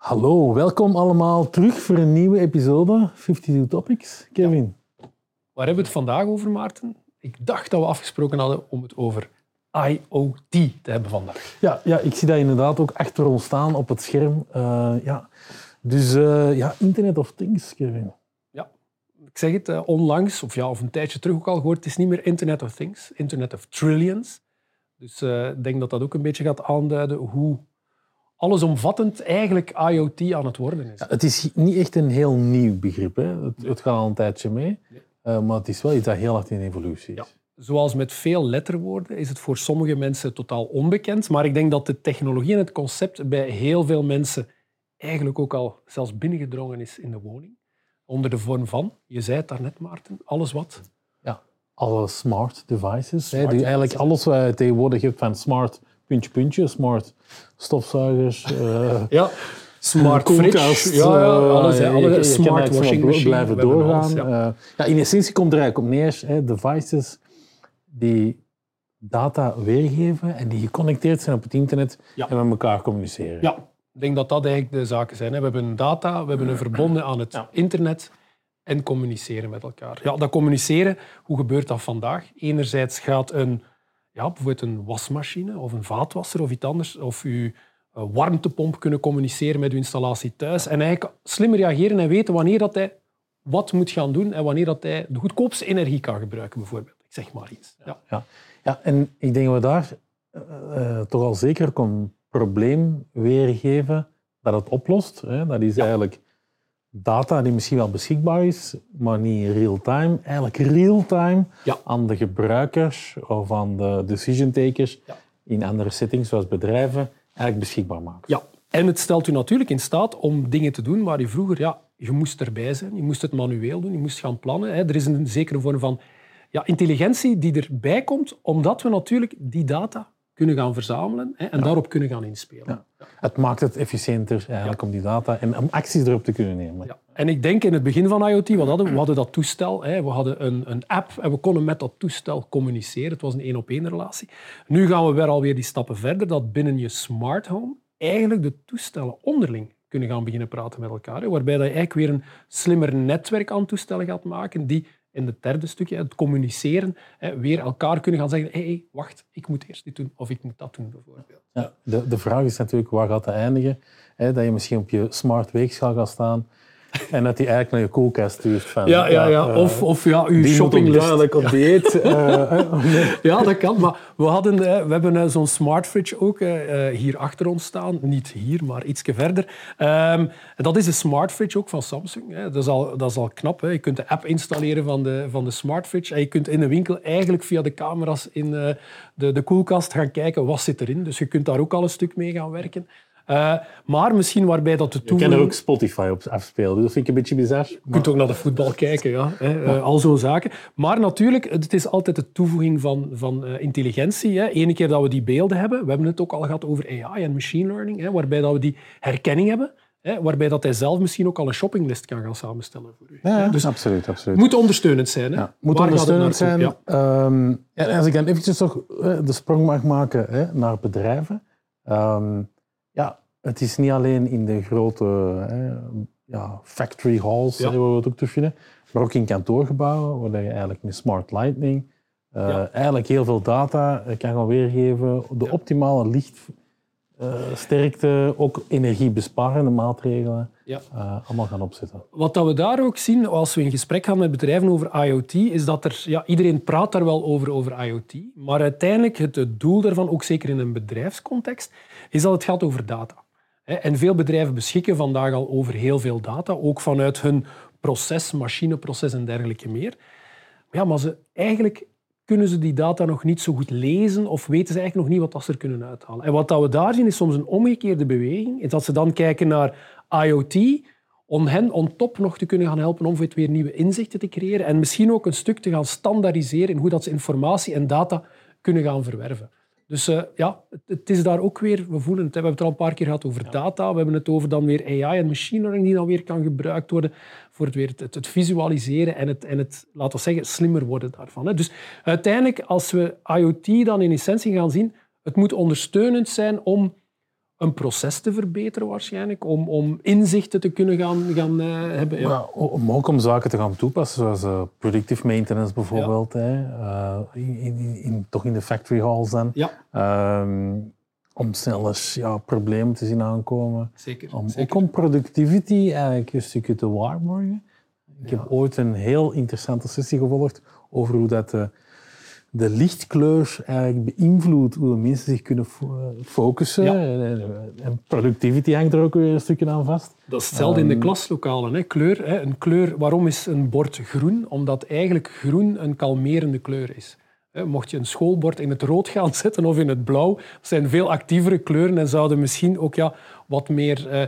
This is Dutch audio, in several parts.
Hallo, welkom allemaal terug voor een nieuwe episode 52 Topics. Kevin. Waar hebben we het vandaag over, Maarten? Ik dacht dat we afgesproken hadden om het over IoT te hebben vandaag. Ja, ja, ik zie dat inderdaad ook achter ons staan op het scherm. Eh, ja. Dus eh, ja, Internet of Things, Kevin. Ja, ik zeg het eh, onlangs, of, ja, of een tijdje terug ook al gehoord, het is niet meer Internet of Things, Internet of Trillions. Dus ik denk dat dat ook een beetje gaat aanduiden hoe allesomvattend eigenlijk IoT aan het worden is. Ja, het is niet echt een heel nieuw begrip. Hè. Het, het gaat al een tijdje mee. Eh, maar het is wel iets dat heel hard in evolutie is. Ja. Zoals met veel letterwoorden is het voor sommige mensen totaal onbekend. Maar ik denk dat de technologie en het concept bij heel veel mensen eigenlijk ook al zelfs binnengedrongen is in de woning. Onder de vorm van, je zei het daarnet Maarten, alles wat. Ja, alle smart devices. hè, Smart die eigenlijk alles wat je tegenwoordig hebt van smart puntje puntje, smart stofzuigers, eh, Ja, smart koelkast. Ja, ja, eh, alles. alle je- kan smart washing machine. blijven doorgaan. alles, ja. Eh, ja, in essentie komt er eigenlijk op neer, hè, devices die data weergeven en die geconnecteerd zijn op het internet en met elkaar communiceren. Ja, ik denk dat dat eigenlijk de zaken zijn. hè. We hebben data, we hebben een verbonden aan het internet en communiceren met elkaar. Ja, dat communiceren, hoe gebeurt dat vandaag? Enerzijds gaat een, ja, bijvoorbeeld een wasmachine of een vaatwasser of iets anders, of uw eh, warmtepomp kunnen communiceren met uw installatie thuis en eigenlijk slimmer reageren en weten wanneer dat hij wat moet gaan doen en wanneer dat hij de goedkoopste energie kan gebruiken, bijvoorbeeld. Ik zeg maar iets. Ja. Ja. Ja, en ik denk dat we daar eh, eh, toch al zeker een probleem weergeven dat het oplost. Hè. Dat is eigenlijk data die misschien wel beschikbaar is, maar niet real-time. Eigenlijk real-time Ja. aan de gebruikers of aan de decision takers Ja. in andere settings, zoals bedrijven, eigenlijk beschikbaar maken. Ja, en het stelt u natuurlijk in staat om dingen te doen waar je vroeger, ja, je moest erbij zijn, je moest het manueel doen, je moest gaan plannen. Hè. Er is een zekere vorm van ja, intelligentie die erbij komt, omdat we natuurlijk die data kunnen gaan verzamelen hè, en daarop kunnen gaan inspelen. Ja. Het maakt het efficiënter eigenlijk om die data en om acties erop te kunnen nemen. En ik denk in het begin van IoT, wat hadden we? We hadden dat toestel, hè. we hadden een, een app en we konden met dat toestel communiceren. Het was een één-op-één relatie. Nu gaan we weer alweer die stappen verder, dat binnen je smart home eigenlijk de toestellen onderling kunnen gaan beginnen praten met elkaar. Hè. Waarbij dat je eigenlijk weer een slimmer netwerk aan toestellen gaat maken die in het derde stukje, het communiceren, weer elkaar kunnen gaan zeggen hey, hey, wacht, ik moet eerst dit doen of ik moet dat doen, bijvoorbeeld. Ja, de, de vraag is natuurlijk, waar gaat dat eindigen? Dat je misschien op je smart weegschaal gaat staan en dat die eigenlijk naar je koelkast stuurt. Van, Ja, ja, ja. Of, of ja, uw die shoppinglist. duidelijk op dieet. eh. Ja, dat kan. Maar we, hadden, eh, we hebben eh, zo'n smart fridge ook hier achter ons staan. Niet hier, maar ietsje verder. Ehm, dat is een smart fridge ook van Samsung. Hè. Dat, is al, dat is al knap. Hè. Je kunt de app installeren van de, van de smart fridge. En je kunt in de winkel eigenlijk via de camera's in de, de koelkast gaan kijken wat zit erin. Dus je kunt daar ook al een stuk mee gaan werken. Eh, maar misschien waarbij dat de Je kan toevoeging... er ook Spotify op afspelen, dus dat vind ik een beetje bizar. Je kunt ook naar de voetbal kijken, ja. Hè, eh, al zo'n zaken. Maar natuurlijk, het is altijd de toevoeging van, van eh, intelligentie. Hè. Ene keer dat we die beelden hebben, we hebben het ook al gehad over AI en machine learning, hè, waarbij dat we die herkenning hebben, hè, waarbij dat hij zelf misschien ook al een shoppinglist kan gaan samenstellen voor u. Ja, Dus dus absoluut, absoluut. moet ondersteunend zijn. Hè. Ja, moet Waar ondersteunend zijn. Ehm, en als ik dan eventjes toch de sprong mag maken hè, naar bedrijven. Ehm, ja, het is niet alleen in de grote hè, ja, factory halls Ja. waar we het ook terugvinden, maar ook in kantoorgebouwen, waar je eigenlijk met smart lighting eh, Ja. eigenlijk heel veel data eh, kan gaan weergeven, de optimale lichtsterkte, ook energiebesparende maatregelen, Ja. eh, allemaal gaan opzetten. Wat dat we daar ook zien, als we in gesprek gaan met bedrijven over IoT, is dat er, ja, iedereen praat daar wel over, over IoT, maar uiteindelijk het, het doel daarvan, ook zeker in een bedrijfscontext, is dat het gaat over data. En veel bedrijven beschikken vandaag al over heel veel data, ook vanuit hun proces, machineproces en dergelijke meer. Ja, maar ze, eigenlijk kunnen ze die data nog niet zo goed lezen of weten ze eigenlijk nog niet wat ze er kunnen uithalen. En wat dat we daar zien is soms een omgekeerde beweging. Is dat ze dan kijken naar IoT om hen on top nog te kunnen gaan helpen om weer nieuwe inzichten te creëren en misschien ook een stuk te gaan standaardiseren in hoe dat ze informatie en data kunnen gaan verwerven. Dus uh, ja, het, het, is daar ook weer, we voelen het, we hebben het al een paar keer gehad over data, we hebben het over dan weer AI en machine learning die dan weer kan gebruikt worden voor het, weer het, het visualiseren en het, en het, laten we zeggen, slimmer worden daarvan. Hè. Dus uiteindelijk, als we IoT dan in essentie gaan zien, het moet ondersteunend zijn om een proces te verbeteren waarschijnlijk, om, om inzichten te kunnen gaan, gaan uh, hebben. Ja. om ook om zaken te gaan toepassen, zoals uh, predictive maintenance bijvoorbeeld, hè, uh, in, in, in, toch in de factory halls dan. Ja. Um, om snel eens ja, problemen te zien aankomen. Zeker, om, zeker. Ook om productivity eigenlijk een stukje te waarborgen. Ik heb ooit een heel interessante sessie gevolgd over hoe dat de lichtkleur eigenlijk beïnvloedt hoe de mensen zich kunnen focussen. En productivity hangt er ook weer een stukje aan vast. Dat is hetzelfde in de Ehm, klaslokalen. Hè. Kleur, hè. Een kleur, waarom is een bord groen? Omdat eigenlijk groen een kalmerende kleur is. Mocht je een schoolbord in het rood gaan zetten of in het blauw, dat zijn veel actievere kleuren en zouden misschien ook ja, wat meer eh,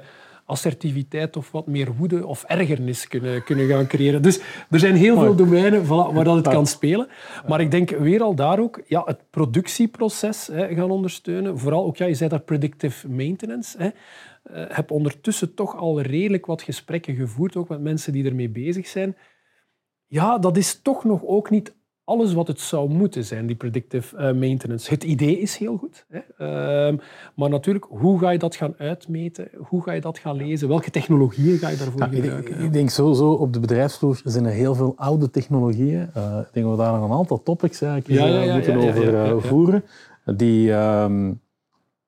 assertiviteit of wat meer woede of ergernis kunnen, kunnen gaan creëren. Dus er zijn heel veel domeinen waar dat het kan spelen. Maar ik denk weer al daar ook ja, het productieproces hè, gaan ondersteunen. Vooral ook, ja, je zei dat predictive maintenance. Hè. Uh, heb ondertussen toch al redelijk wat gesprekken gevoerd, ook met mensen die ermee bezig zijn. Ja, dat is toch nog ook niet alles wat het zou moeten zijn, die predictive uh, maintenance. Het idee is heel goed. Hè? Uh, maar natuurlijk, hoe ga je dat gaan uitmeten? Hoe ga je dat gaan lezen? Welke technologieën ga je daarvoor gebruiken? ik, ik denk sowieso op de bedrijfsvloer zijn er heel veel oude technologieën. Uh, ik denk dat we daar nog een aantal topics eigenlijk Ja, ja, ja, moeten over voeren. Die, ehm,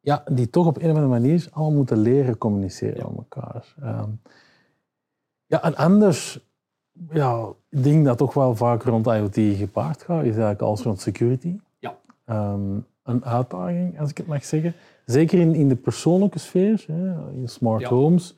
ja, die toch op een of andere manier allemaal moeten leren communiceren met elkaar. Ehm, ja, en anders, ja, denk dat toch wel vaak rond IoT gepaard gaat, is eigenlijk alles rond security. Ja. Ehm, een uitdaging, als ik het mag zeggen. Zeker in, in de persoonlijke sfeer, hè, in smart Ja. homes.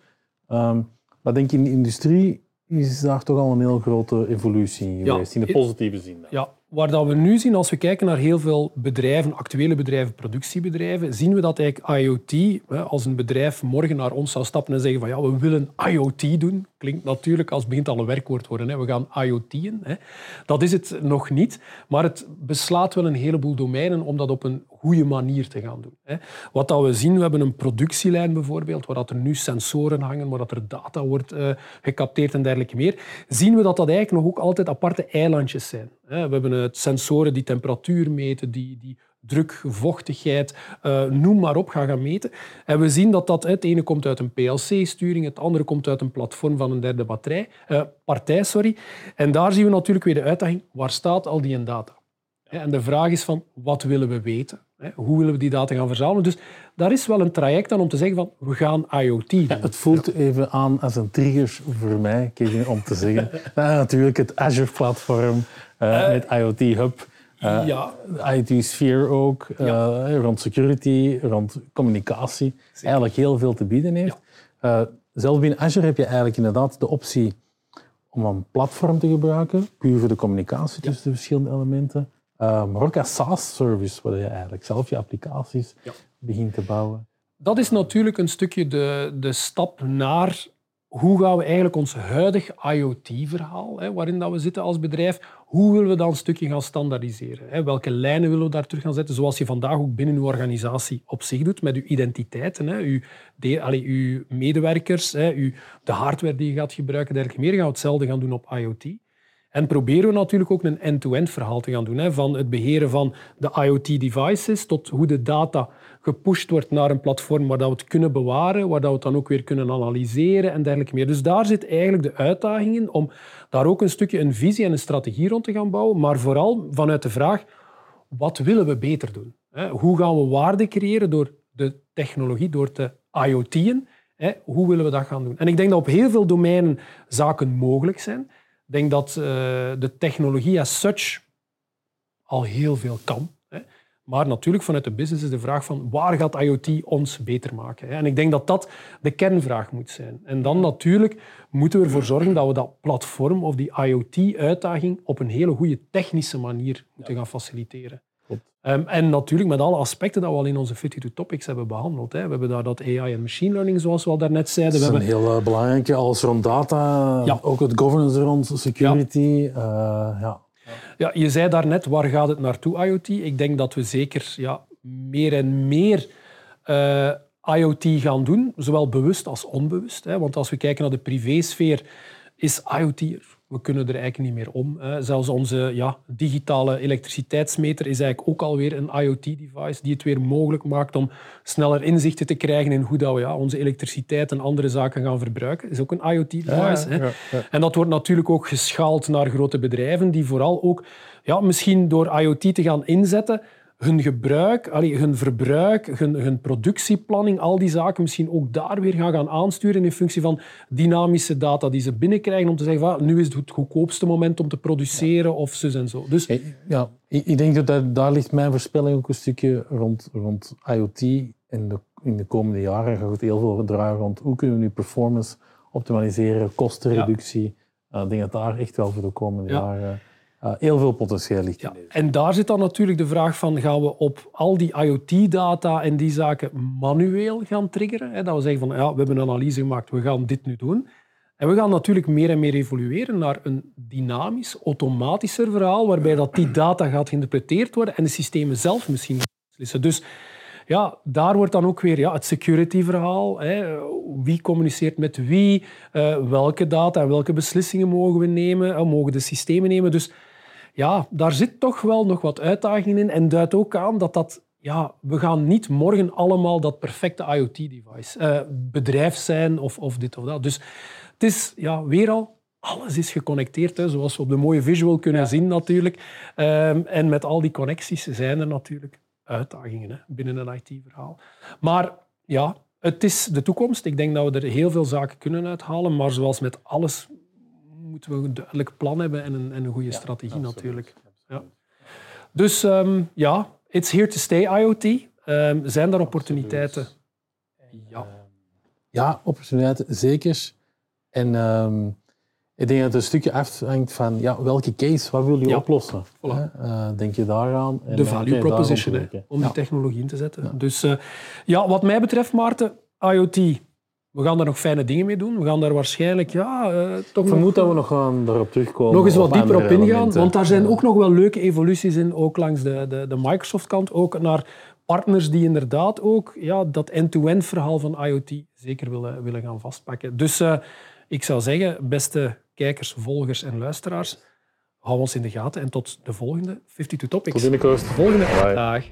Ehm, maar denk ik in de industrie is daar toch al een heel grote evolutie in Ja. geweest, in de positieve zin. dan. Ja, waar dat we nu zien, als we kijken naar heel veel bedrijven, actuele bedrijven, productiebedrijven, zien we dat eigenlijk IoT, als een bedrijf morgen naar ons zou stappen en zeggen van ja, we willen IoT doen, klinkt natuurlijk als het begint al een werkwoord worden, we gaan IoT'en. Dat is het nog niet, maar het beslaat wel een heleboel domeinen om dat op een goede manier te gaan doen. Wat dat we zien, we hebben een productielijn bijvoorbeeld, waar dat er nu sensoren hangen, waar dat er data wordt eh, gecapteerd en dergelijke meer, zien we dat dat eigenlijk nog ook altijd aparte eilandjes zijn. We hebben het sensoren die temperatuur meten, die, die druk, vochtigheid, eh, noem maar op, gaan gaan meten. En we zien dat dat, het ene komt uit een PLC-sturing, het andere komt uit een platform van een derde batterij, eh, partij. Sorry. En daar zien we natuurlijk weer de uitdaging, waar staat al die data? En de vraag is van, wat willen we weten? Hoe willen we die data gaan verzamelen? Dus daar is wel een traject aan om te zeggen van, we gaan IoT doen. Het voelt even aan als een trigger voor mij, Kevin, om te zeggen. Ja, natuurlijk het Azure-platform eh, met IoT Hub. eh, ja, IoT Sphere ook, eh, rond security, rond communicatie. Eigenlijk heel veel te bieden heeft. Eh, zelf binnen Azure heb je eigenlijk inderdaad de optie om een platform te gebruiken, puur voor de communicatie tussen de verschillende elementen. Eh, maar ook als SaaS-service, waar je eigenlijk zelf je applicaties Ja. begint te bouwen. Dat is natuurlijk een stukje de, de stap naar hoe gaan we eigenlijk ons huidig IoT-verhaal, waarin dat we zitten als bedrijf, hoe willen we dat een stukje gaan standaardiseren? Hè? Welke lijnen willen we daar terug gaan zetten, zoals je vandaag ook binnen uw organisatie op zich doet, met uw identiteiten, hè? Uw, de, allee, uw medewerkers, hè? Uw, de hardware die je gaat gebruiken, dergelijke meer, gaan we hetzelfde gaan doen op IoT. En proberen we natuurlijk ook een end-to-end verhaal te gaan doen. Hè? Van het beheren van de IoT-devices tot hoe de data gepusht wordt naar een platform waar dat we het kunnen bewaren, waar dat we het dan ook weer kunnen analyseren en dergelijke meer. Dus daar zit eigenlijk de uitdaging in om daar ook een stukje een visie en een strategie rond te gaan bouwen, maar vooral vanuit de vraag, wat willen we beter doen? Hoe gaan we waarde creëren door de technologie, door te IoT'en? Hoe willen we dat gaan doen? En ik denk dat op heel veel domeinen zaken mogelijk zijn. Ik denk dat eh, de technologie as such al heel veel kan. Hè. Maar natuurlijk vanuit de business is de vraag van waar gaat IoT ons beter maken? Hè? En ik denk dat dat de kernvraag moet zijn. En dan natuurlijk moeten we ervoor zorgen dat we dat platform of die IoT-uitdaging op een hele goede technische manier moeten gaan faciliteren. Ehm, en natuurlijk met alle aspecten dat we al in onze 52 Topics hebben behandeld. Hè. We hebben daar dat AI en machine learning, zoals we al daarnet zeiden. Dat We is een hebben, heel eh, belangrijke, alles rond data, Ja. ook het governance rond security. eh, ja. ja, je zei daarnet, waar gaat het naartoe, IoT? Ik denk dat we zeker ja, meer en meer eh, IoT gaan doen, zowel bewust als onbewust. Hè. Want als we kijken naar de privésfeer, is IoT er. We kunnen er eigenlijk niet meer om. Hè. Zelfs onze ja, digitale elektriciteitsmeter is eigenlijk ook alweer een IoT-device die het weer mogelijk maakt om sneller inzichten te krijgen in hoe dat we ja, onze elektriciteit en andere zaken gaan verbruiken. is ook een IoT-device. hè. ja, ja. En dat wordt natuurlijk ook geschaald naar grote bedrijven die vooral ook, ja, misschien door IoT te gaan inzetten, hun gebruik, allee, hun verbruik, hun, hun productieplanning, al die zaken misschien ook daar weer gaan, gaan aansturen in functie van dynamische data die ze binnenkrijgen om te zeggen van ah, nu is het het goedkoopste moment om te produceren of zus en zo. Dus ja, ik, ik denk dat daar, daar ligt mijn voorspelling ook een stukje rond, rond IoT. In de, in de komende jaren gaat het heel veel draaien rond hoe kunnen we nu performance optimaliseren, kostenreductie. Eh, ik denk dat daar echt wel voor de komende Ja. jaren eh, heel veel potentieel ligt. Ja, en daar zit dan natuurlijk de vraag van, gaan we op al die IoT-data en die zaken manueel gaan triggeren? Hè? Dat we zeggen van, ja, we hebben een analyse gemaakt, we gaan dit nu doen. En we gaan natuurlijk meer en meer evolueren naar een dynamisch, automatischer verhaal, waarbij dat die data gaat geïnterpreteerd worden en de systemen zelf misschien beslissen. Dus ja, daar wordt dan ook weer ja, het security-verhaal. Hè. Wie communiceert met wie? Eh, welke data en welke beslissingen mogen we nemen? Eh, mogen de systemen nemen? Dus ja, daar zit toch wel nog wat uitdagingen in. En duidt ook aan dat dat... Ja, we gaan niet morgen allemaal dat perfecte IoT-device eh, bedrijf zijn of, of dit of dat. Dus het is ja, weer al... Alles is geconnecteerd, hè, zoals we op de mooie visual kunnen zien natuurlijk. Ehm, en met al die connecties zijn er natuurlijk uitdagingen hè, binnen een IT-verhaal. Maar ja, het is de toekomst. Ik denk dat we er heel veel zaken kunnen uithalen. Maar zoals met alles moeten we een duidelijk plan hebben en een, en een goede strategie natuurlijk. Ja. Dus ehm, ja, it's here to stay IoT. Ehm, zijn er opportuniteiten? Ja. Ja, opportuniteiten, zeker. En ehm, ik denk dat het een stukje afhangt van ja, welke case, wat wil je Ja. oplossen? Voilà. Eh, denk je daaraan? En de kan value proposition, hè, om Ja. die technologie in te zetten. Dus eh, ja, wat mij betreft, Maarten, IoT, we gaan daar nog fijne dingen mee doen. We gaan daar waarschijnlijk ja, eh, toch Ik nog, dat we nog gaan daarop terugkomen. nog eens wat dieper op ingaan. Want daar zijn Ja. ook nog wel leuke evoluties in, ook langs de, de, de Microsoft-kant. Ook naar partners die inderdaad ook ja, dat end-to-end verhaal van IoT zeker willen, willen gaan vastpakken. Dus eh, ik zou zeggen, beste kijkers, volgers en luisteraars, hou ons in de gaten en tot de volgende 52 Topics. Tot binnenkort. Volgende Bye. dag.